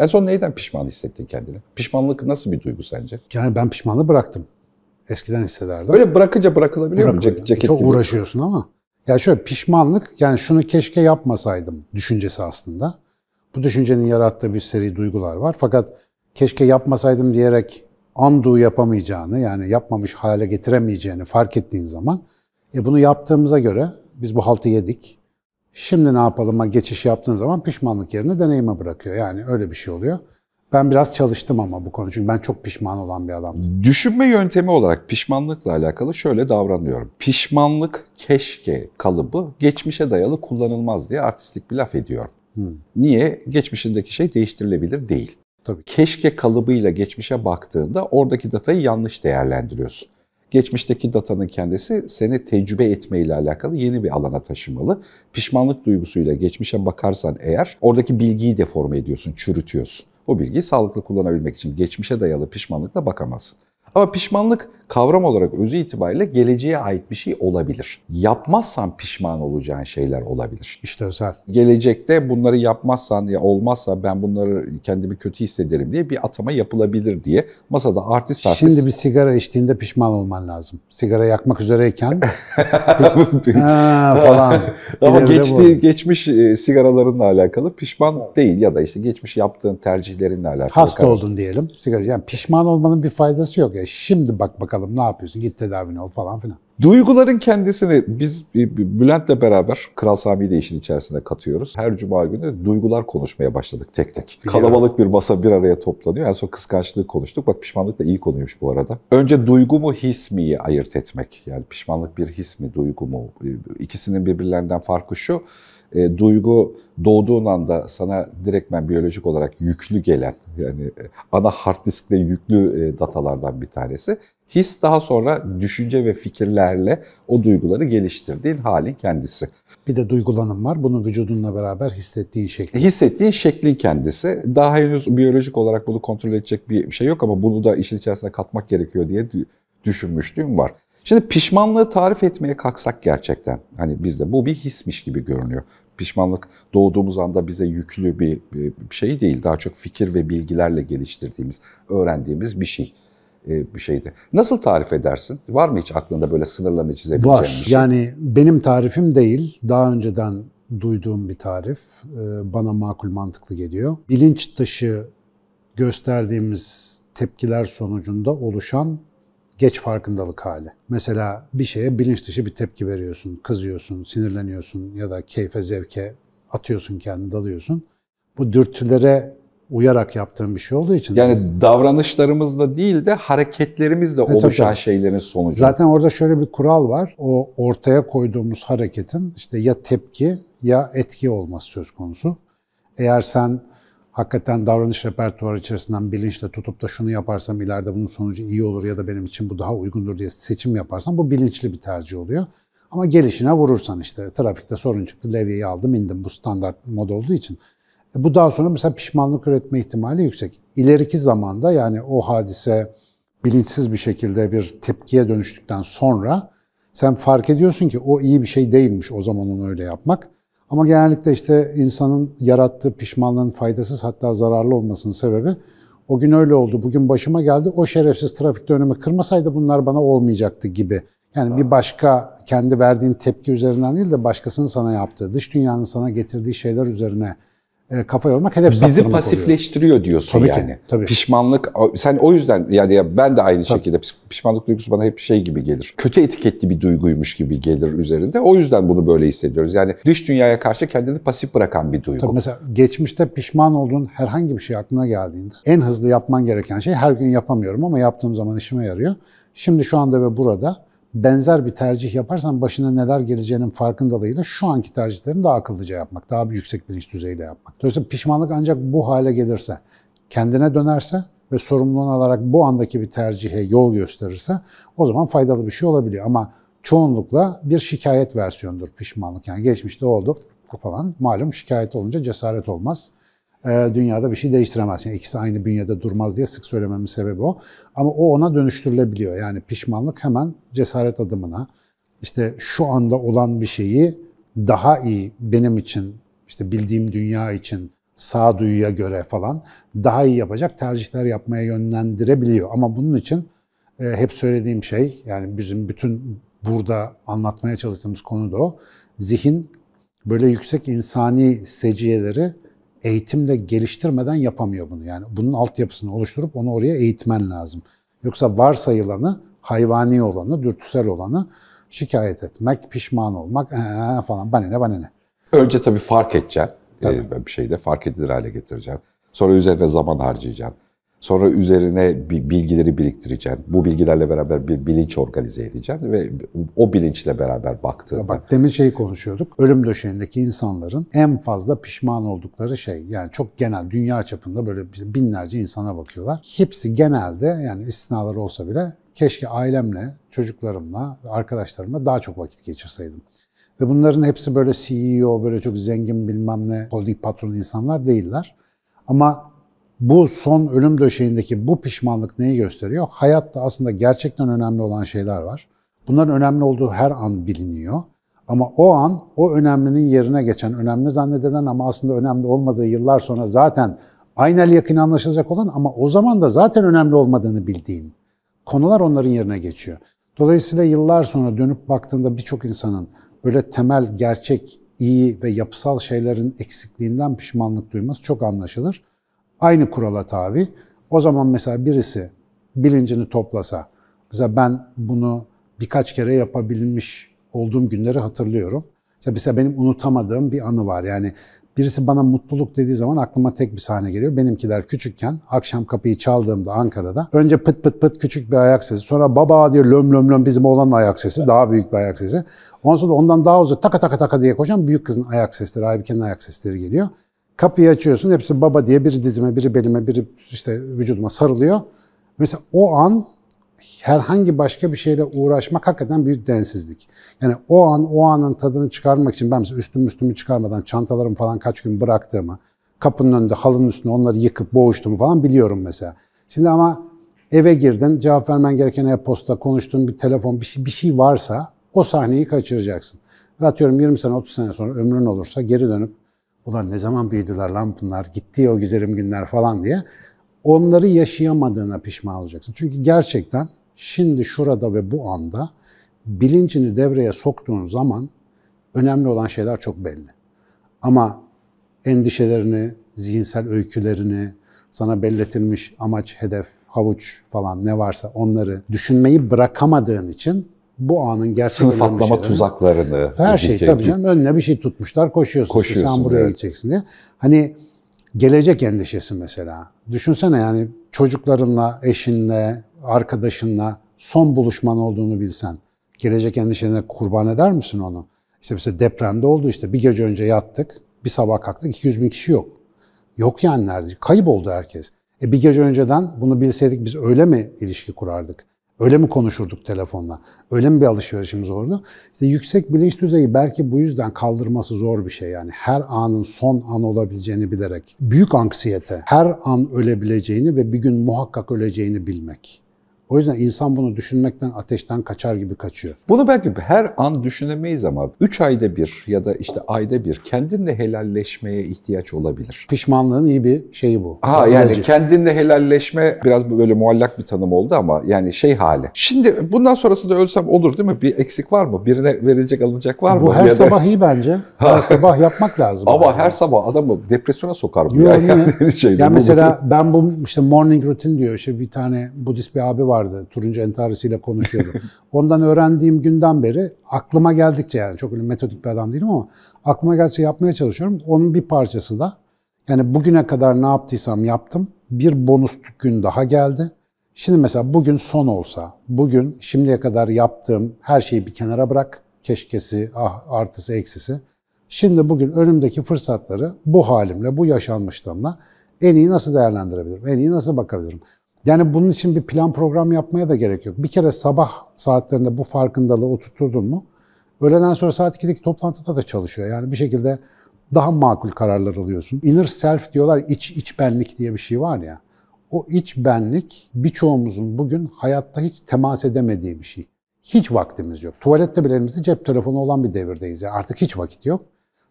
En son neyden pişman hissettin kendini? Pişmanlık nasıl bir duygu sence? Yani ben pişmanlığı bıraktım. Eskiden hissederdim. Böyle bırakınca bırakılabiliyor mu? Cek- ceket Çok gibi. uğraşıyorsun ama. Ya şöyle pişmanlık yani şunu keşke yapmasaydım düşüncesi aslında. Bu düşüncenin yarattığı bir seri duygular var. Fakat keşke yapmasaydım diyerek undo yapamayacağını yani yapmamış hale getiremeyeceğini fark ettiğin zaman e bunu yaptığımıza göre biz bu haltı yedik. Şimdi ne yapalım'a geçiş yaptığın zaman pişmanlık yerine deneyime bırakıyor. Yani öyle bir şey oluyor. Ben biraz çalıştım ama bu konu çünkü ben çok pişman olan bir adamdım. Düşünme yöntemi olarak pişmanlıkla alakalı şöyle davranıyorum. Pişmanlık keşke kalıbı geçmişe dayalı kullanılmaz diye artistik bir laf ediyorum. Niye? Geçmişindeki şey değiştirilebilir değil. Tabii. Keşke kalıbıyla geçmişe baktığında oradaki datayı yanlış değerlendiriyorsun. Geçmişteki datanın kendisi seni tecrübe etmeyle alakalı yeni bir alana taşımalı. Pişmanlık duygusuyla geçmişe bakarsan eğer oradaki bilgiyi deforme ediyorsun, çürütüyorsun. O bilgiyi sağlıklı kullanabilmek için geçmişe dayalı pişmanlıkla bakamazsın. Ama pişmanlık kavram olarak özü itibariyle geleceğe ait bir şey olabilir. Yapmazsan pişman olacağın şeyler olabilir. İşte özel. Gelecekte bunları yapmazsan ya olmazsa ben bunları kendimi kötü hissederim diye bir atama yapılabilir diye masada artist artist Şimdi bir sigara içtiğinde pişman olman lazım. Sigara yakmak üzereyken ha, falan. Ama geçti, geçmiş e, sigaralarınla alakalı pişman değil ya da işte geçmiş yaptığın tercihlerinle alakalı. Hasta oldun diyelim. Sigara yani pişman olmanın bir faydası yok ya. Şimdi bak bakalım ne yapıyorsun? Git tedavini ol falan filan. Duyguların kendisini biz Bülent'le beraber Kral Sami'yi de işin içerisine katıyoruz. Her cuma günü duygular konuşmaya başladık tek tek. Kalabalık bir masa bir araya toplanıyor. En son kıskançlığı konuştuk. Bak pişmanlık da iyi konuymuş bu arada. Önce duygu mu his miyi ayırt etmek. Yani pişmanlık bir his mi duygu mu? İkisinin birbirlerinden farkı şu. E, duygu doğduğun anda sana direktmen biyolojik olarak yüklü gelen yani e, ana hard diskle yüklü e, datalardan bir tanesi. His daha sonra düşünce ve fikirlerle o duyguları geliştirdiğin halin kendisi. Bir de duygulanım var. Bunu vücudunla beraber hissettiğin şekli. Hissettiğin şeklin kendisi. Daha henüz biyolojik olarak bunu kontrol edecek bir şey yok ama bunu da işin içerisine katmak gerekiyor diye dü- düşünmüşlüğüm var. Şimdi pişmanlığı tarif etmeye kalksak gerçekten hani bizde bu bir hismiş gibi görünüyor. Pişmanlık doğduğumuz anda bize yüklü bir, bir şey değil. Daha çok fikir ve bilgilerle geliştirdiğimiz, öğrendiğimiz bir şey e, bir şeydi. Nasıl tarif edersin? Var mı hiç aklında böyle sınırlarını çizebileceğin Var. bir şey? Yani benim tarifim değil. Daha önceden duyduğum bir tarif. Ee, Bana makul mantıklı geliyor. Bilinç dışı gösterdiğimiz tepkiler sonucunda oluşan geç farkındalık hali. Mesela bir şeye bilinç dışı bir tepki veriyorsun, kızıyorsun, sinirleniyorsun ya da keyfe, zevke atıyorsun kendini, dalıyorsun. Bu dürtülere uyarak yaptığın bir şey olduğu için Yani davranışlarımızla değil de hareketlerimizle tabii, oluşan tabii. şeylerin sonucu. Zaten orada şöyle bir kural var. O ortaya koyduğumuz hareketin işte ya tepki ya etki olması söz konusu. Eğer sen hakikaten davranış repertuarı içerisinden bilinçle tutup da şunu yaparsam ileride bunun sonucu iyi olur ya da benim için bu daha uygundur diye seçim yaparsan bu bilinçli bir tercih oluyor. Ama gelişine vurursan işte trafikte sorun çıktı, levyeyi aldım indim bu standart mod olduğu için. E bu daha sonra mesela pişmanlık üretme ihtimali yüksek. İleriki zamanda yani o hadise bilinçsiz bir şekilde bir tepkiye dönüştükten sonra sen fark ediyorsun ki o iyi bir şey değilmiş o zaman onu öyle yapmak. Ama genellikle işte insanın yarattığı pişmanlığın faydasız hatta zararlı olmasının sebebi o gün öyle oldu, bugün başıma geldi, o şerefsiz trafikte önümü kırmasaydı bunlar bana olmayacaktı gibi. Yani bir başka kendi verdiğin tepki üzerinden değil de başkasının sana yaptığı, dış dünyanın sana getirdiği şeyler üzerine kafa yormak hedef Bizi saptırmak oluyor. pasifleştiriyor diyorsun Tabii ki, yani. tabii. Pişmanlık sen o yüzden yani ya ben de aynı şekilde piş- pişmanlık duygusu bana hep şey gibi gelir. Kötü etiketli bir duyguymuş gibi gelir üzerinde. O yüzden bunu böyle hissediyoruz. Yani dış dünyaya karşı kendini pasif bırakan bir duygu. Tabii mesela geçmişte pişman olduğun herhangi bir şey aklına geldiğinde en hızlı yapman gereken şey her gün yapamıyorum ama yaptığım zaman işime yarıyor. Şimdi şu anda ve burada benzer bir tercih yaparsan başına neler geleceğinin farkındalığıyla şu anki tercihlerini daha akıllıca yapmak, daha bir yüksek bilinç düzeyiyle yapmak. Dolayısıyla pişmanlık ancak bu hale gelirse, kendine dönerse ve sorumluluğunu alarak bu andaki bir tercihe yol gösterirse o zaman faydalı bir şey olabiliyor. Ama çoğunlukla bir şikayet versiyonudur pişmanlık. Yani geçmişte oldu falan malum şikayet olunca cesaret olmaz. Ee, dünyada bir şey değiştiremez. Yani ikisi aynı bünyede durmaz diye sık söylememin sebebi o. Ama o ona dönüştürülebiliyor. Yani pişmanlık hemen cesaret adımına, işte şu anda olan bir şeyi daha iyi benim için, işte bildiğim dünya için, sağduyuya göre falan daha iyi yapacak tercihler yapmaya yönlendirebiliyor. Ama bunun için e, hep söylediğim şey yani bizim bütün burada anlatmaya çalıştığımız konu da o. Zihin böyle yüksek insani seciyeleri eğitimle geliştirmeden yapamıyor bunu. Yani bunun altyapısını oluşturup onu oraya eğitmen lazım. Yoksa varsayılanı, hayvani olanı, dürtüsel olanı şikayet etmek, pişman olmak ee, falan bana ne bana ne. Önce tabii fark edeceksin. Ee, bir şeyde fark edilir hale getireceksin. Sonra üzerine zaman harcayacaksın. Sonra üzerine bilgileri biriktireceksin. Bu bilgilerle beraber bir bilinç organize edeceksin ve o bilinçle beraber baktığında... Bak demin şeyi konuşuyorduk. Ölüm döşeğindeki insanların en fazla pişman oldukları şey. Yani çok genel dünya çapında böyle binlerce insana bakıyorlar. Hepsi genelde yani istisnalar olsa bile keşke ailemle, çocuklarımla, arkadaşlarımla daha çok vakit geçirseydim. Ve bunların hepsi böyle CEO, böyle çok zengin bilmem ne, holding patronu insanlar değiller. Ama bu son ölüm döşeğindeki bu pişmanlık neyi gösteriyor? Hayatta aslında gerçekten önemli olan şeyler var. Bunların önemli olduğu her an biliniyor. Ama o an o önemlinin yerine geçen, önemli zannedilen ama aslında önemli olmadığı yıllar sonra zaten aynel yakın anlaşılacak olan ama o zaman da zaten önemli olmadığını bildiğin konular onların yerine geçiyor. Dolayısıyla yıllar sonra dönüp baktığında birçok insanın böyle temel, gerçek, iyi ve yapısal şeylerin eksikliğinden pişmanlık duyması çok anlaşılır. Aynı kurala tabi. O zaman mesela birisi bilincini toplasa, mesela ben bunu birkaç kere yapabilmiş olduğum günleri hatırlıyorum. Mesela benim unutamadığım bir anı var. Yani birisi bana mutluluk dediği zaman aklıma tek bir sahne geliyor. Benimkiler küçükken akşam kapıyı çaldığımda Ankara'da önce pıt pıt pıt küçük bir ayak sesi. Sonra baba diye löm löm löm bizim oğlanın ayak sesi. Daha büyük bir ayak sesi. Ondan sonra ondan daha uzun taka taka taka diye koşan büyük kızın ayak sesleri, Aybike'nin ayak sesleri geliyor. Kapıyı açıyorsun hepsi baba diye biri dizime, biri belime, biri işte vücuduma sarılıyor. Mesela o an herhangi başka bir şeyle uğraşmak hakikaten büyük densizlik. Yani o an, o anın tadını çıkarmak için ben mesela üstüm üstümü çıkarmadan çantalarımı falan kaç gün bıraktığımı, kapının önünde halının üstünde onları yıkıp boğuştuğumu falan biliyorum mesela. Şimdi ama eve girdin, cevap vermen gereken e-posta, konuştuğun bir telefon, bir şey, bir şey varsa o sahneyi kaçıracaksın. Ve atıyorum 20 sene, 30 sene sonra ömrün olursa geri dönüp ulan ne zaman büyüdüler lan bunlar, gitti o güzelim günler falan diye onları yaşayamadığına pişman olacaksın. Çünkü gerçekten şimdi şurada ve bu anda bilincini devreye soktuğun zaman önemli olan şeyler çok belli. Ama endişelerini, zihinsel öykülerini, sana belletilmiş amaç, hedef, havuç falan ne varsa onları düşünmeyi bırakamadığın için bu anın gerçek Sınıf atlama tuzaklarını. Her şey tabii canım. Önüne bir şey tutmuşlar, koşuyorsun. koşuyorsun işte sen buraya evet. gideceksin diye. Hani gelecek endişesi mesela. Düşünsene yani çocuklarınla, eşinle, arkadaşınla son buluşman olduğunu bilsen. Gelecek endişene kurban eder misin onu? İşte mesela depremde oldu işte. Bir gece önce yattık, bir sabah kalktık 200 bin kişi yok. Yok yani nerede? Kayıp oldu herkes. E bir gece önceden bunu bilseydik biz öyle mi ilişki kurardık? Öyle mi konuşurduk telefonla? Öyle mi bir alışverişimiz olurdu? İşte yüksek bilinç düzeyi belki bu yüzden kaldırması zor bir şey yani. Her anın son an olabileceğini bilerek. Büyük anksiyete, her an ölebileceğini ve bir gün muhakkak öleceğini bilmek. O yüzden insan bunu düşünmekten ateşten kaçar gibi kaçıyor. Bunu belki her an düşünemeyiz ama 3 ayda bir ya da işte ayda bir kendinle helalleşmeye ihtiyaç olabilir. Pişmanlığın iyi bir şeyi bu. Ha yani Aracı. kendinle helalleşme biraz böyle muallak bir tanım oldu ama yani şey hali. Şimdi bundan sonrasında ölsem olur değil mi? Bir eksik var mı? Birine verilecek alınacak var mı? Bu her ya sabah da... iyi bence. Her sabah yapmak lazım. Ama yani. her sabah adamı depresyona sokar bu. Yok, yani, yani, yani mesela ben bu işte morning routine diyor. İşte bir tane Budist bir abi var vardı. Turuncu entarisiyle konuşuyordu. Ondan öğrendiğim günden beri aklıma geldikçe yani çok öyle metodik bir adam değilim ama aklıma geldikçe yapmaya çalışıyorum. Onun bir parçası da yani bugüne kadar ne yaptıysam yaptım. Bir bonus gün daha geldi. Şimdi mesela bugün son olsa, bugün şimdiye kadar yaptığım her şeyi bir kenara bırak. Keşkesi, ah, artısı, eksisi. Şimdi bugün önümdeki fırsatları bu halimle, bu yaşanmışlığımla en iyi nasıl değerlendirebilirim? En iyi nasıl bakabilirim? Yani bunun için bir plan program yapmaya da gerek yok. Bir kere sabah saatlerinde bu farkındalığı oturtturdun mu, öğleden sonra saat 2'deki toplantıda da çalışıyor. Yani bir şekilde daha makul kararlar alıyorsun. Inner self diyorlar, iç, iç benlik diye bir şey var ya. O iç benlik birçoğumuzun bugün hayatta hiç temas edemediği bir şey. Hiç vaktimiz yok. Tuvalette bile elimizde cep telefonu olan bir devirdeyiz. Yani artık hiç vakit yok.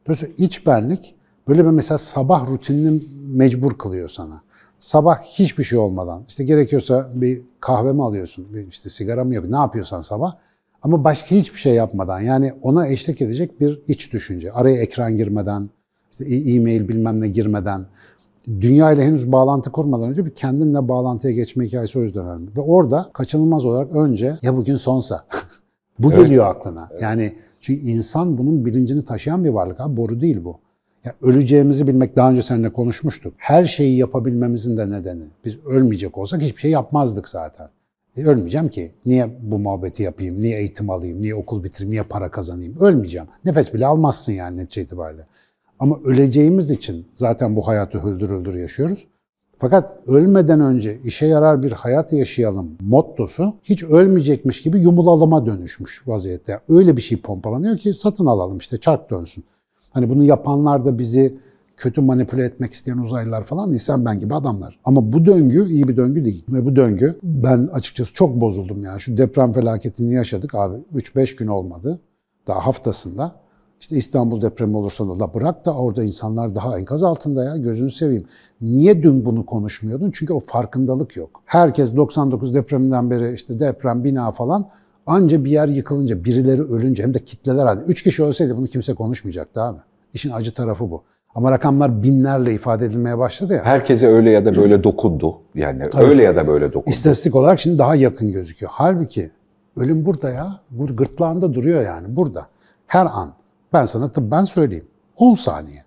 Dolayısıyla iç benlik Böyle bir mesela sabah rutinini mecbur kılıyor sana. Sabah hiçbir şey olmadan, işte gerekiyorsa bir kahve mi alıyorsun, bir işte sigara mı yok, ne yapıyorsan sabah. Ama başka hiçbir şey yapmadan, yani ona eşlik edecek bir iç düşünce. Araya ekran girmeden, işte e- e-mail bilmem ne girmeden, dünya ile henüz bağlantı kurmadan önce bir kendinle bağlantıya geçme hikayesi o yüzden önemli. Ve orada kaçınılmaz olarak önce ya bugün sonsa. bu Evet. geliyor aklına. Yani çünkü insan bunun bilincini taşıyan bir varlık abi. Boru değil bu. Ya öleceğimizi bilmek daha önce seninle konuşmuştuk. Her şeyi yapabilmemizin de nedeni. Biz ölmeyecek olsak hiçbir şey yapmazdık zaten. E, ölmeyeceğim ki. Niye bu muhabbeti yapayım? Niye eğitim alayım? Niye okul bitireyim? Niye para kazanayım? Ölmeyeceğim. Nefes bile almazsın yani netice itibariyle. Ama öleceğimiz için zaten bu hayatı öldür öldür yaşıyoruz. Fakat ölmeden önce işe yarar bir hayat yaşayalım mottosu hiç ölmeyecekmiş gibi yumulalıma dönüşmüş vaziyette. Öyle bir şey pompalanıyor ki satın alalım işte çark dönsün. Hani bunu yapanlar da bizi kötü manipüle etmek isteyen uzaylılar falan değil, sen ben gibi adamlar. Ama bu döngü iyi bir döngü değil. Ve bu döngü ben açıkçası çok bozuldum yani. Şu deprem felaketini yaşadık abi. 3-5 gün olmadı. Daha haftasında. İşte İstanbul depremi olursa da bırak da orada insanlar daha enkaz altında ya gözünü seveyim. Niye dün bunu konuşmuyordun? Çünkü o farkındalık yok. Herkes 99 depreminden beri işte deprem, bina falan anca bir yer yıkılınca, birileri ölünce hem de kitleler halinde. Üç kişi ölseydi bunu kimse konuşmayacaktı abi. İşin acı tarafı bu. Ama rakamlar binlerle ifade edilmeye başladı ya. Herkese öyle ya da böyle dokundu. Yani öyle ya da böyle dokundu. İstatistik olarak şimdi daha yakın gözüküyor. Halbuki ölüm burada ya. Burada gırtlağında duruyor yani burada. Her an. Ben sana tıbben söyleyeyim. 10 saniye.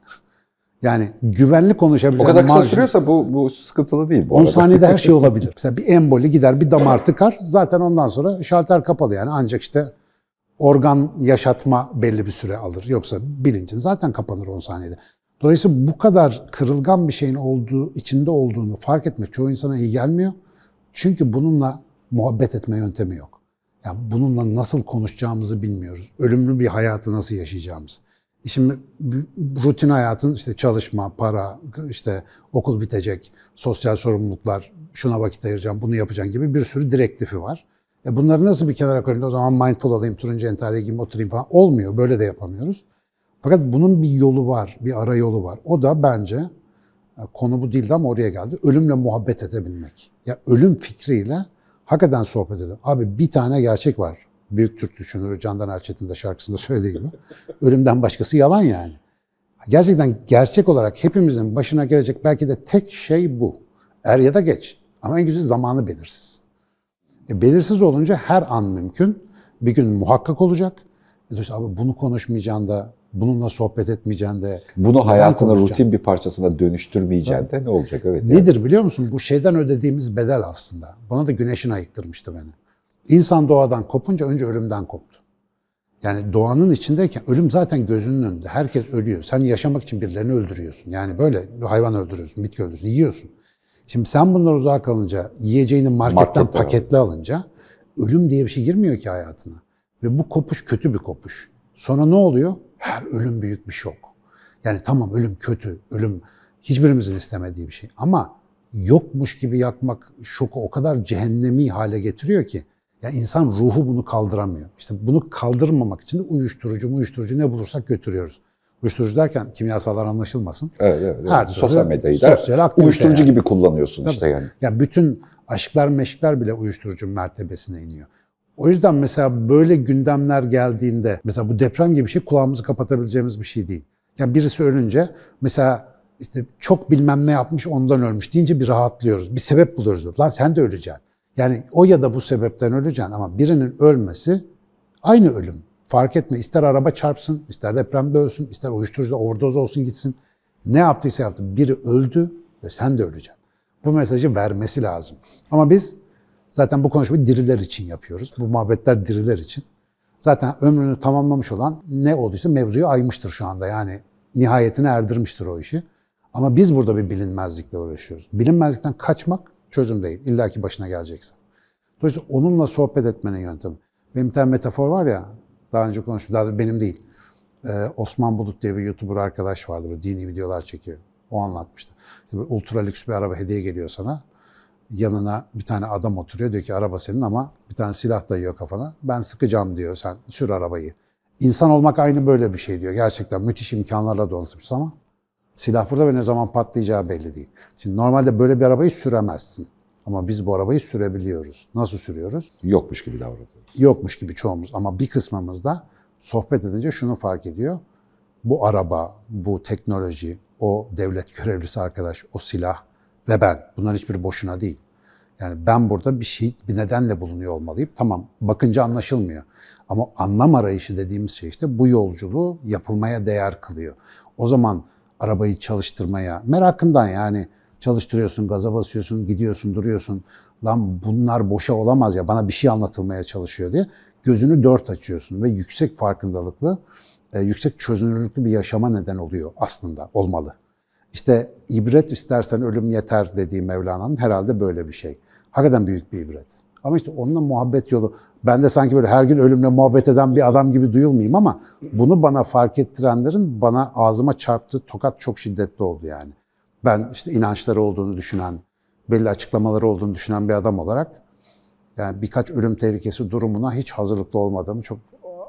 Yani güvenli konuşabileceğin o kadar kısa marjin- sürüyorsa bu, bu sıkıntılı değil bu 10 arada. saniyede her şey olabilir. Mesela bir emboli gider, bir damar tıkar. Zaten ondan sonra şalter kapalı yani. Ancak işte organ yaşatma belli bir süre alır. Yoksa bilincin zaten kapanır 10 saniyede. Dolayısıyla bu kadar kırılgan bir şeyin olduğu, içinde olduğunu fark etmek çoğu insana iyi gelmiyor. Çünkü bununla muhabbet etme yöntemi yok. Yani bununla nasıl konuşacağımızı bilmiyoruz. Ölümlü bir hayatı nasıl yaşayacağımız. Bir- rutin hayatın işte çalışma, para, işte okul bitecek, sosyal sorumluluklar, şuna vakit ayıracağım, bunu yapacağım gibi bir sürü direktifi var. E bunları nasıl bir kenara koyayım o zaman mindful olayım, turuncu entariye giyeyim, oturayım falan olmuyor. Böyle de yapamıyoruz. Fakat bunun bir yolu var, bir ara yolu var. O da bence e, konu bu değildi ama oraya geldi. Ölümle muhabbet edebilmek. Ya ölüm fikriyle hakikaten sohbet edelim. Abi bir tane gerçek var. Büyük Türk düşünürü Candan Erçetin de şarkısında söylediği gibi. Ölümden başkası yalan yani. Gerçekten gerçek olarak hepimizin başına gelecek belki de tek şey bu. Er ya da geç. Ama en güzel zamanı belirsiz. E, belirsiz olunca her an mümkün. Bir gün muhakkak olacak. E, dolayısıyla abi bunu konuşmayacaksın da, bununla sohbet etmeyeceksin de. Bunu hayatının rutin bir parçasına dönüştürmeyeceksin de ne olacak? Evet. yani. Nedir biliyor musun? Bu şeyden ödediğimiz bedel aslında. Bana da güneşin ayıktırmıştı beni. İnsan doğadan kopunca önce ölümden koptu. Yani doğanın içindeyken ölüm zaten gözünün önünde. Herkes ölüyor. Sen yaşamak için birilerini öldürüyorsun. Yani böyle hayvan öldürüyorsun, bitki öldürüyorsun, yiyorsun. Şimdi sen bunlar uzağa kalınca, yiyeceğini marketten Markette paketli alınca ölüm diye bir şey girmiyor ki hayatına. Ve bu kopuş kötü bir kopuş. Sonra ne oluyor? Her ölüm büyük bir şok. Yani tamam ölüm kötü, ölüm hiçbirimizin istemediği bir şey. Ama yokmuş gibi yakmak şoku o kadar cehennemi hale getiriyor ki yani insan ruhu bunu kaldıramıyor. İşte bunu kaldırmamak için de uyuşturucu, uyuşturucu ne bulursak götürüyoruz. Uyuşturucu derken kimyasallar anlaşılmasın. Evet, evet, evet. Her Sosyal medyayı da uyuşturucu yani. gibi kullanıyorsun işte yani. Ya bütün aşklar meşkler bile uyuşturucu mertebesine iniyor. O yüzden mesela böyle gündemler geldiğinde mesela bu deprem gibi bir şey kulağımızı kapatabileceğimiz bir şey değil. Yani birisi ölünce mesela işte çok bilmem ne yapmış ondan ölmüş deyince bir rahatlıyoruz. Bir sebep buluyoruz. Lan sen de öleceksin. Yani o ya da bu sebepten öleceksin ama birinin ölmesi aynı ölüm. Fark etme ister araba çarpsın, ister depremde ölsün, ister uyuşturucu overdose olsun gitsin. Ne yaptıysa yaptı. Biri öldü ve sen de öleceksin. Bu mesajı vermesi lazım. Ama biz zaten bu konuşmayı diriler için yapıyoruz. Bu muhabbetler diriler için. Zaten ömrünü tamamlamış olan ne olduysa mevzuyu aymıştır şu anda. Yani nihayetine erdirmiştir o işi. Ama biz burada bir bilinmezlikle uğraşıyoruz. Bilinmezlikten kaçmak çözüm değil. İlla ki başına geleceksin. Dolayısıyla onunla sohbet etmenin yöntemi. Benim bir tane metafor var ya, daha önce konuştum, daha benim değil. Ee, Osman Bulut diye bir YouTuber arkadaş vardı, böyle dini videolar çekiyor. O anlatmıştı. İşte böyle ultra lüks bir araba hediye geliyor sana. Yanına bir tane adam oturuyor, diyor ki araba senin ama bir tane silah dayıyor kafana. Ben sıkacağım diyor, sen sür arabayı. İnsan olmak aynı böyle bir şey diyor. Gerçekten müthiş imkanlarla donatmış ama Silah burada ve ne zaman patlayacağı belli değil. Şimdi normalde böyle bir arabayı süremezsin. Ama biz bu arabayı sürebiliyoruz. Nasıl sürüyoruz? Yokmuş gibi davranıyoruz. Yokmuş gibi çoğumuz ama bir kısmımız da sohbet edince şunu fark ediyor. Bu araba, bu teknoloji, o devlet görevlisi arkadaş, o silah ve ben. Bunların hiçbiri boşuna değil. Yani ben burada bir şey, bir nedenle bulunuyor olmalıyım. Tamam, bakınca anlaşılmıyor. Ama anlam arayışı dediğimiz şey işte bu yolculuğu yapılmaya değer kılıyor. O zaman arabayı çalıştırmaya, merakından yani çalıştırıyorsun, gaza basıyorsun, gidiyorsun, duruyorsun. Lan bunlar boşa olamaz ya, bana bir şey anlatılmaya çalışıyor diye gözünü dört açıyorsun ve yüksek farkındalıklı, e, yüksek çözünürlüklü bir yaşama neden oluyor aslında, olmalı. İşte ibret istersen ölüm yeter dediği Mevlana'nın herhalde böyle bir şey. Hakikaten büyük bir ibret. Ama işte onunla muhabbet yolu, ben de sanki böyle her gün ölümle muhabbet eden bir adam gibi duyulmayayım ama bunu bana fark ettirenlerin bana ağzıma çarptığı tokat çok şiddetli oldu yani. Ben işte inançları olduğunu düşünen, belli açıklamaları olduğunu düşünen bir adam olarak yani birkaç ölüm tehlikesi durumuna hiç hazırlıklı olmadığımı çok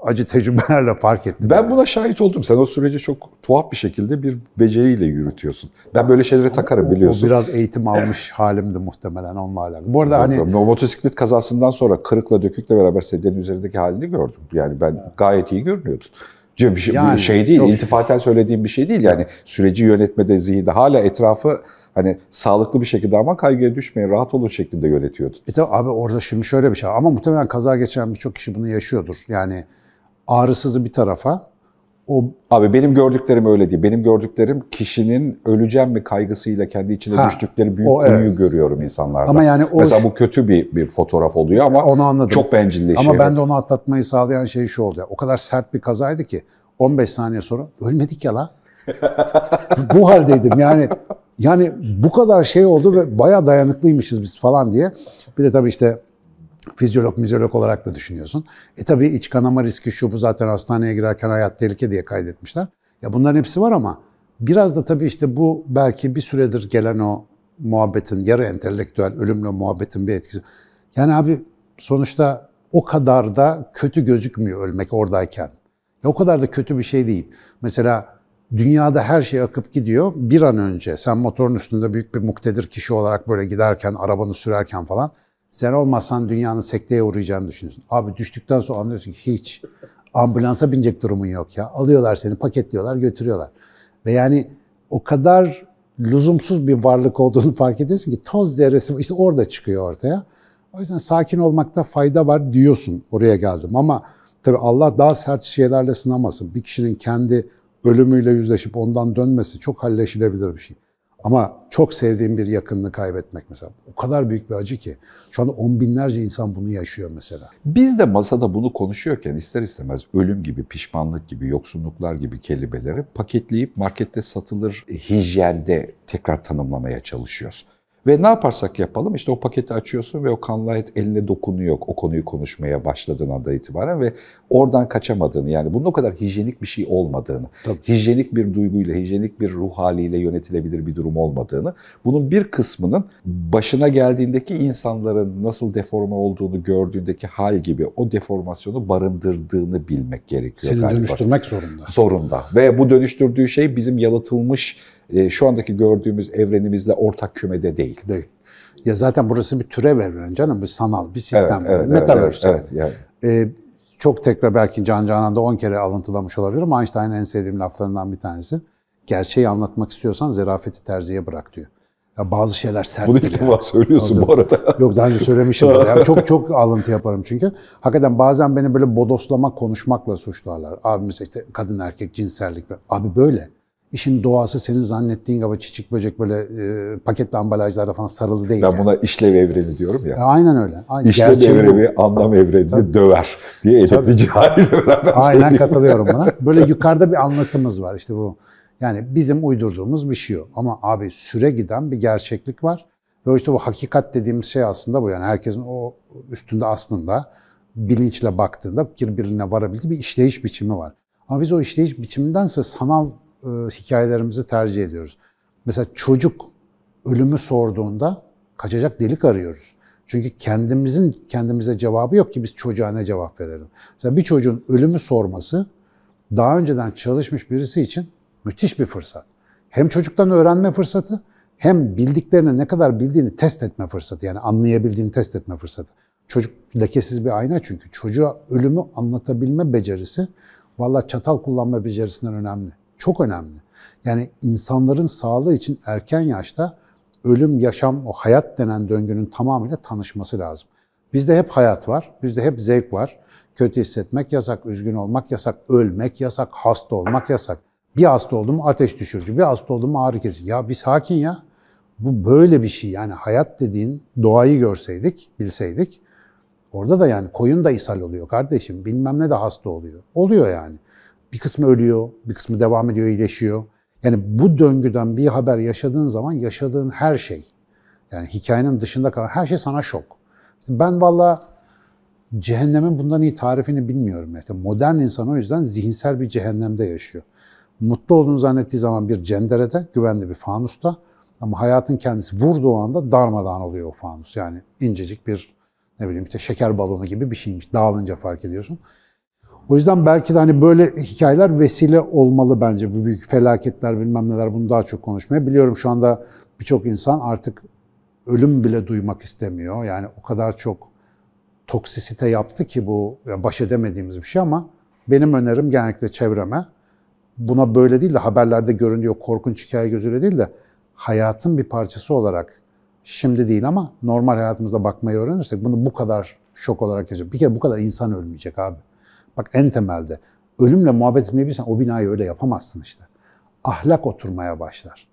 acı tecrübelerle fark ettim. Ben buna şahit oldum. Sen o süreci çok tuhaf bir şekilde bir beceriyle yürütüyorsun. Ben böyle şeylere takarım biliyorsun. O biraz eğitim almış halimdi muhtemelen onunla alakalı. Bu arada hani O motosiklet kazasından sonra kırıkla dökükle beraber sedyenin üzerindeki halini gördüm. Yani ben gayet iyi görünüyordun. Bir şey, Yani şey değil, iltifaten söylediğim bir şey değil. Yani süreci yönetmede, zihinde hala etrafı hani sağlıklı bir şekilde ama kaygıya düşmeyin, rahat olun şeklinde yönetiyordun. bir de abi orada şimdi şöyle bir şey ama muhtemelen kaza geçiren birçok kişi bunu yaşıyordur. Yani ağrısızı bir tarafa o Abi benim gördüklerim öyle değil. Benim gördüklerim kişinin öleceğim mi kaygısıyla kendi içine Ha, düştükleri büyük o evet. görüyorum insanlarda. Ama yani o- Mesela bu kötü bir, bir fotoğraf oluyor ama Onu anladım. çok bencilliği Ama şey. ben de onu atlatmayı sağlayan şey şu oldu. ya, O kadar sert bir kazaydı ki 15 saniye sonra ölmedik ya la. bu haldeydim yani. Yani bu kadar şey oldu ve bayağı dayanıklıymışız biz falan diye. Bir de tabii işte fizyolog, mizyolog olarak da düşünüyorsun. E tabii iç kanama riski şu bu zaten hastaneye girerken hayat tehlike diye kaydetmişler. Ya bunların hepsi var ama biraz da tabii işte bu belki bir süredir gelen o muhabbetin, yarı entelektüel ölümle muhabbetin bir etkisi. Yani abi sonuçta o kadar da kötü gözükmüyor ölmek oradayken. Ya o kadar da kötü bir şey değil. Mesela dünyada her şey akıp gidiyor. Bir an önce sen motorun üstünde büyük bir muktedir kişi olarak böyle giderken, arabanı sürerken falan sen olmazsan dünyanın sekteye uğrayacağını düşünüyorsun. Abi düştükten sonra anlıyorsun ki hiç ambulansa binecek durumun yok ya. Alıyorlar seni, paketliyorlar, götürüyorlar. Ve yani o kadar lüzumsuz bir varlık olduğunu fark ediyorsun ki toz zerresi işte orada çıkıyor ortaya. O yüzden sakin olmakta fayda var diyorsun oraya geldim. Ama tabii Allah daha sert şeylerle sınamasın. Bir kişinin kendi ölümüyle yüzleşip ondan dönmesi çok halleşilebilir bir şey. Ama çok sevdiğim bir yakınını kaybetmek mesela. O kadar büyük bir acı ki. Şu anda on binlerce insan bunu yaşıyor mesela. Biz de masada bunu konuşuyorken ister istemez ölüm gibi, pişmanlık gibi, yoksunluklar gibi kelimeleri paketleyip markette satılır hijyende tekrar tanımlamaya çalışıyoruz. Ve ne yaparsak yapalım işte o paketi açıyorsun ve o kanlı et eline dokunuyor o konuyu konuşmaya başladığın anda itibaren ve oradan kaçamadığını yani bunun o kadar hijyenik bir şey olmadığını, Tabii. hijyenik bir duyguyla, hijyenik bir ruh haliyle yönetilebilir bir durum olmadığını, bunun bir kısmının başına geldiğindeki insanların nasıl deforme olduğunu gördüğündeki hal gibi o deformasyonu barındırdığını bilmek gerekiyor Seni galiba dönüştürmek zorunda. zorunda. Ve bu dönüştürdüğü şey bizim yalıtılmış, e, şu andaki gördüğümüz evrenimizle ortak kümede değil. Değil. Ya zaten burası bir türev evren canım, bir sanal, bir sistem. Evet, evet, evet, Metaverse. evet, evet, yani. Ee, çok tekrar belki Can Canan'da 10 kere alıntılamış olabilirim. Einstein'ın en sevdiğim laflarından bir tanesi. Gerçeği anlatmak istiyorsan zerafeti terziye bırak diyor. Ya bazı şeyler sert. Bunu ilk defa söylüyorsun bu arada. Yok daha önce söylemişim. yani çok çok alıntı yaparım çünkü. Hakikaten bazen beni böyle bodoslama konuşmakla suçlarlar. Abimiz işte kadın erkek cinsellik. Abi böyle. İşin doğası senin zannettiğin gibi çiçek böcek böyle e, paketli ambalajlarda falan sarılı değil. Ben yani. buna işlev evreni diyorum ya. Ya aynen öyle. Aynen. İşlev Gerçeği bu. evreni, anlam evrenini döver diye edebici haliyle beraber Aynen söyleyeyim. katılıyorum buna. Böyle yukarıda bir anlatımız var işte bu. Yani bizim uydurduğumuz bir şey o. Ama abi süre giden bir gerçeklik var. Ve işte bu hakikat dediğimiz şey aslında bu. Yani herkesin o üstünde aslında bilinçle baktığında birbirine varabildiği bir işleyiş biçimi var. Ama biz o işleyiş biçimindense sanal e, hikayelerimizi tercih ediyoruz. Mesela çocuk ölümü sorduğunda kaçacak delik arıyoruz. Çünkü kendimizin kendimize cevabı yok ki biz çocuğa ne cevap verelim. Mesela bir çocuğun ölümü sorması daha önceden çalışmış birisi için müthiş bir fırsat. Hem çocuktan öğrenme fırsatı hem bildiklerini ne kadar bildiğini test etme fırsatı. Yani anlayabildiğini test etme fırsatı. Çocuk lekesiz bir ayna çünkü. Çocuğa ölümü anlatabilme becerisi valla çatal kullanma becerisinden önemli. Çok önemli. Yani insanların sağlığı için erken yaşta ölüm, yaşam, o hayat denen döngünün tamamıyla tanışması lazım. Bizde hep hayat var, bizde hep zevk var. Kötü hissetmek yasak, üzgün olmak yasak, ölmek yasak, hasta olmak yasak. Bir hasta oldum ateş düşürücü, bir hasta oldum ağrı kesici. Ya bir sakin ya. Bu böyle bir şey yani hayat dediğin doğayı görseydik, bilseydik orada da yani koyun da ishal oluyor kardeşim. Bilmem ne de hasta oluyor. Oluyor yani. Bir kısmı ölüyor, bir kısmı devam ediyor, iyileşiyor. Yani bu döngüden bir haber yaşadığın zaman yaşadığın her şey, yani hikayenin dışında kalan her şey sana şok. Ben valla cehennemin bundan iyi tarifini bilmiyorum. İşte modern insan o yüzden zihinsel bir cehennemde yaşıyor. Mutlu olduğunu zannettiği zaman bir cenderede, güvenli bir fanusta ama hayatın kendisi vurduğu anda darmadağın oluyor o fanus. Yani incecik bir ne bileyim işte şeker balonu gibi bir şeymiş. Dağılınca fark ediyorsun. O yüzden belki de hani böyle hikayeler vesile olmalı bence. Bu büyük felaketler bilmem neler bunu daha çok konuşmaya. Biliyorum şu anda birçok insan artık ölüm bile duymak istemiyor. Yani o kadar çok toksisite yaptı ki bu baş edemediğimiz bir şey ama benim önerim genellikle çevreme buna böyle değil de haberlerde görünüyor korkunç hikaye gözüyle değil de hayatın bir parçası olarak şimdi değil ama normal hayatımızda bakmayı öğrenirsek bunu bu kadar şok olarak yaşayacak. Bir kere bu kadar insan ölmeyecek abi. Bak en temelde ölümle muhabbet etmeyi o binayı öyle yapamazsın işte. Ahlak oturmaya başlar.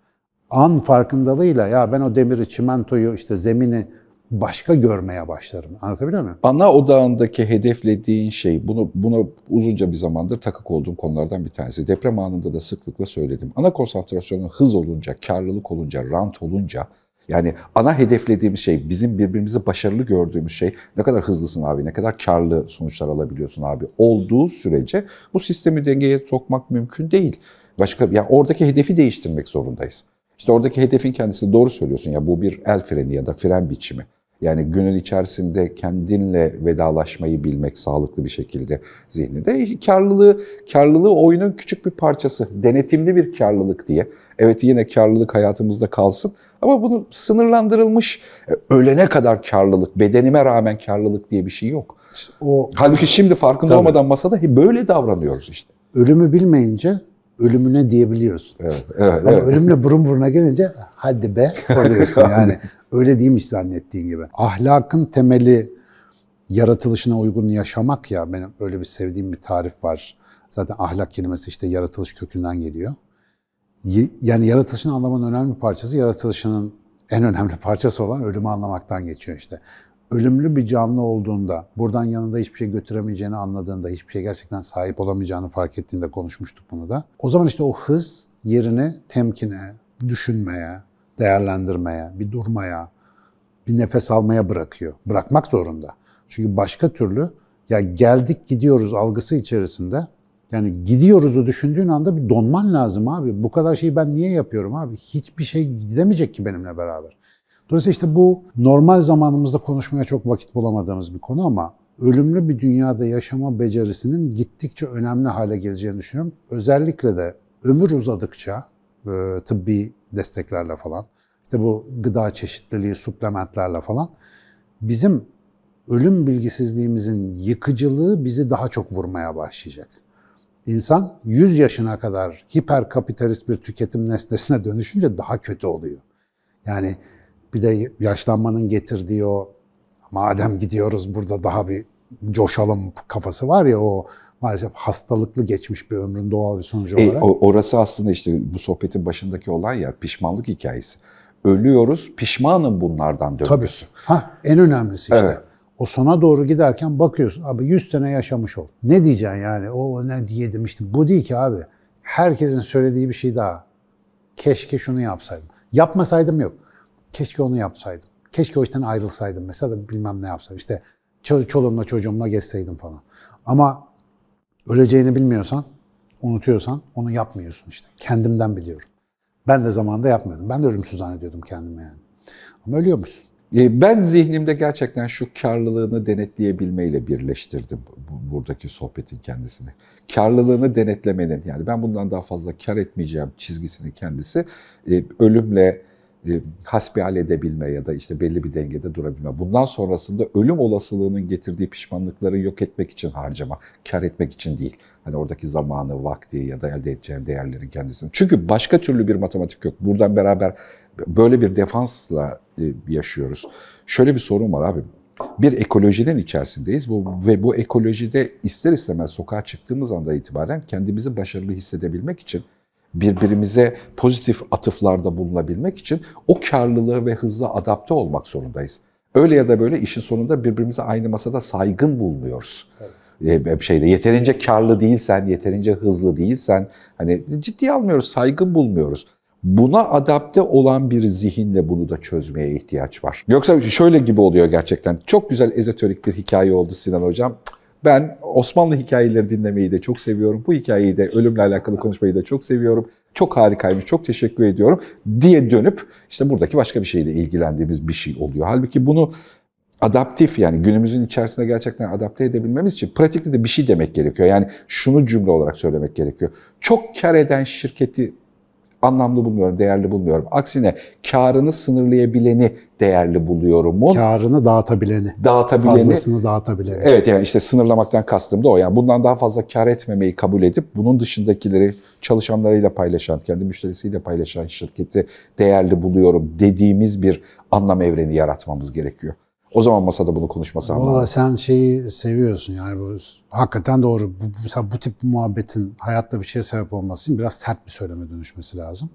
An farkındalığıyla ya ben o demiri, çimentoyu, işte zemini başka görmeye başlarım. Anlatabiliyor muyum? Ana odağındaki hedeflediğin şey, bunu buna uzunca bir zamandır takık olduğum konulardan bir tanesi. Deprem anında da sıklıkla söyledim. Ana konsantrasyonun hız olunca, karlılık olunca, rant olunca yani ana hedeflediğimiz şey, bizim birbirimizi başarılı gördüğümüz şey ne kadar hızlısın abi, ne kadar karlı sonuçlar alabiliyorsun abi olduğu sürece bu sistemi dengeye sokmak mümkün değil. Başka yani oradaki hedefi değiştirmek zorundayız. İşte oradaki hedefin kendisi doğru söylüyorsun ya bu bir el freni ya da fren biçimi. Yani günün içerisinde kendinle vedalaşmayı bilmek sağlıklı bir şekilde zihninde. Karlılığı, karlılığı oyunun küçük bir parçası. Denetimli bir karlılık diye. Evet yine karlılık hayatımızda kalsın ama bunu sınırlandırılmış e, ölene kadar karlılık, bedenime rağmen karlılık diye bir şey yok. İşte o Halbuki şimdi farkında Tabii. olmadan masada böyle davranıyoruz işte. Ölümü bilmeyince ölümüne diyebiliyorsun. Evet, evet, Ama evet. ölümle burun buruna gelince hadi be oluyorsun yani. Öyle değilmiş zannettiğin gibi. Ahlakın temeli yaratılışına uygun yaşamak ya benim öyle bir sevdiğim bir tarif var. Zaten ahlak kelimesi işte yaratılış kökünden geliyor. Yani yaratılışın anlamanın önemli bir parçası, yaratılışının en önemli parçası olan ölümü anlamaktan geçiyor işte. Ölümlü bir canlı olduğunda, buradan yanında hiçbir şey götüremeyeceğini anladığında, hiçbir şey gerçekten sahip olamayacağını fark ettiğinde konuşmuştuk bunu da. O zaman işte o hız yerini temkine, düşünmeye, değerlendirmeye, bir durmaya, bir nefes almaya bırakıyor. Bırakmak zorunda. Çünkü başka türlü ya geldik gidiyoruz algısı içerisinde yani gidiyoruzu düşündüğün anda bir donman lazım abi. Bu kadar şeyi ben niye yapıyorum abi? Hiçbir şey gidemeyecek ki benimle beraber. Dolayısıyla işte bu normal zamanımızda konuşmaya çok vakit bulamadığımız bir konu ama ölümlü bir dünyada yaşama becerisinin gittikçe önemli hale geleceğini düşünüyorum. Özellikle de ömür uzadıkça e, tıbbi desteklerle falan, işte bu gıda çeşitliliği, suplementlerle falan bizim ölüm bilgisizliğimizin yıkıcılığı bizi daha çok vurmaya başlayacak. İnsan 100 yaşına kadar hiper kapitalist bir tüketim nesnesine dönüşünce daha kötü oluyor. Yani bir de yaşlanmanın getirdiği o madem gidiyoruz burada daha bir coşalım kafası var ya o maalesef hastalıklı geçmiş bir ömrün doğal bir sonucu e, olarak. Orası aslında işte bu sohbetin başındaki olan yer pişmanlık hikayesi. Ölüyoruz, pişmanım bunlardan döngüsü. Tabii. Ha, en önemlisi işte. Evet. O sona doğru giderken bakıyorsun abi 100 sene yaşamış ol. Ne diyeceksin yani? O ne diye demiştim. Bu değil ki abi. Herkesin söylediği bir şey daha. Keşke şunu yapsaydım. Yapmasaydım yok. Keşke onu yapsaydım. Keşke o işten ayrılsaydım. Mesela bilmem ne yapsaydım. İşte çoluğumla çocuğumla gezseydim falan. Ama öleceğini bilmiyorsan, unutuyorsan onu yapmıyorsun işte. Kendimden biliyorum. Ben de zamanında yapmıyordum. Ben de ölümsüz zannediyordum kendimi yani. Ama ölüyormuşsun. E, Ben zihnimde gerçekten şu karlılığını denetleyebilmeyle birleştirdim bu- buradaki sohbetin kendisini. Karlılığını denetlemenin yani ben bundan daha fazla kar etmeyeceğim çizgisini kendisi e, ölümle hasbihal edebilme ya da işte belli bir dengede durabilme. Bundan sonrasında ölüm olasılığının getirdiği pişmanlıkları yok etmek için harcama, kar etmek için değil. Hani oradaki zamanı, vakti ya da elde edeceğin değerlerin kendisini. Çünkü başka türlü bir matematik yok. Buradan beraber böyle bir defansla e, yaşıyoruz. Şöyle bir sorun var abi. Bir ekolojinin içerisindeyiz bu, ve bu ekolojide ister istemez sokağa çıktığımız anda itibaren kendimizi başarılı hissedebilmek için birbirimize pozitif atıflarda bulunabilmek için o karlılığı ve hızla adapte olmak zorundayız. Öyle ya da böyle işin sonunda birbirimize aynı masada saygın bulunuyoruz. Evet. şeyde yeterince karlı değilsen, yeterince hızlı değilsen hani ciddiye almıyoruz, saygın bulmuyoruz. Buna adapte olan bir zihinle bunu da çözmeye ihtiyaç var. Yoksa şöyle gibi oluyor gerçekten. Çok güzel ezoterik bir hikaye oldu Sinan Hocam. Ben Osmanlı hikayeleri dinlemeyi de çok seviyorum. Bu hikayeyi de ölümle alakalı konuşmayı da çok seviyorum. Çok harikaymış, çok teşekkür ediyorum diye dönüp işte buradaki başka bir şeyle ilgilendiğimiz bir şey oluyor. Halbuki bunu adaptif yani günümüzün içerisinde gerçekten adapte edebilmemiz için pratikte de bir şey demek gerekiyor. Yani şunu cümle olarak söylemek gerekiyor. Çok kar eden şirketi anlamlı bulmuyorum, değerli bulmuyorum. Aksine karını sınırlayabileni değerli buluyorum. Karını dağıtabileni, dağıtabileni. fazlasını dağıtabileni. Evet yani işte sınırlamaktan kastım da o. Yani bundan daha fazla kar etmemeyi kabul edip bunun dışındakileri çalışanlarıyla paylaşan, kendi müşterisiyle paylaşan şirketi değerli buluyorum dediğimiz bir anlam evreni yaratmamız gerekiyor. O zaman masada bunu konuşmasam Valla lazım. sen şeyi seviyorsun yani bu hakikaten doğru. Bu, mesela bu tip bir muhabbetin hayatta bir şeye sebep olması için biraz sert bir söyleme dönüşmesi lazım.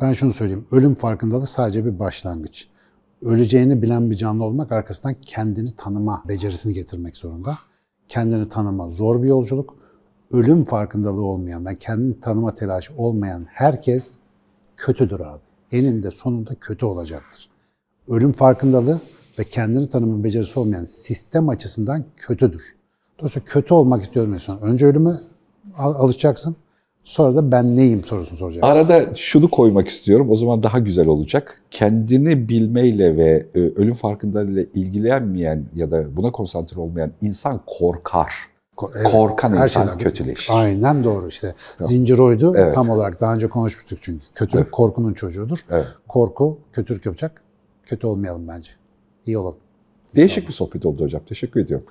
Ben şunu söyleyeyim. Ölüm farkındalığı sadece bir başlangıç. Öleceğini bilen bir canlı olmak arkasından kendini tanıma becerisini getirmek zorunda. Kendini tanıma zor bir yolculuk. Ölüm farkındalığı olmayan ve kendini tanıma telaşı olmayan herkes kötüdür abi. Eninde sonunda kötü olacaktır. Ölüm farkındalığı ve kendini tanıma becerisi olmayan sistem açısından kötüdür. Dolayısıyla kötü olmak istiyorum insan. Önce ölüme al- alışacaksın. Sonra da ben neyim sorusunu soracaksın. Arada şunu koymak istiyorum. O zaman daha güzel olacak. Kendini bilmeyle ve e, ölüm farkındalığıyla ilgilenmeyen ya da buna konsantre olmayan insan korkar. Ko- evet, Korkan her insan şeyden- kötüleşir. Aynen doğru işte. Zincir oydu Evet. tam olarak. Daha önce konuşmuştuk çünkü. Kötülük korkunun çocuğudur. Evet. Korku kötülük yapacak. Kötü olmayalım bence. İyi olalım. Değişik bir sohbet oldu hocam. Teşekkür ediyorum.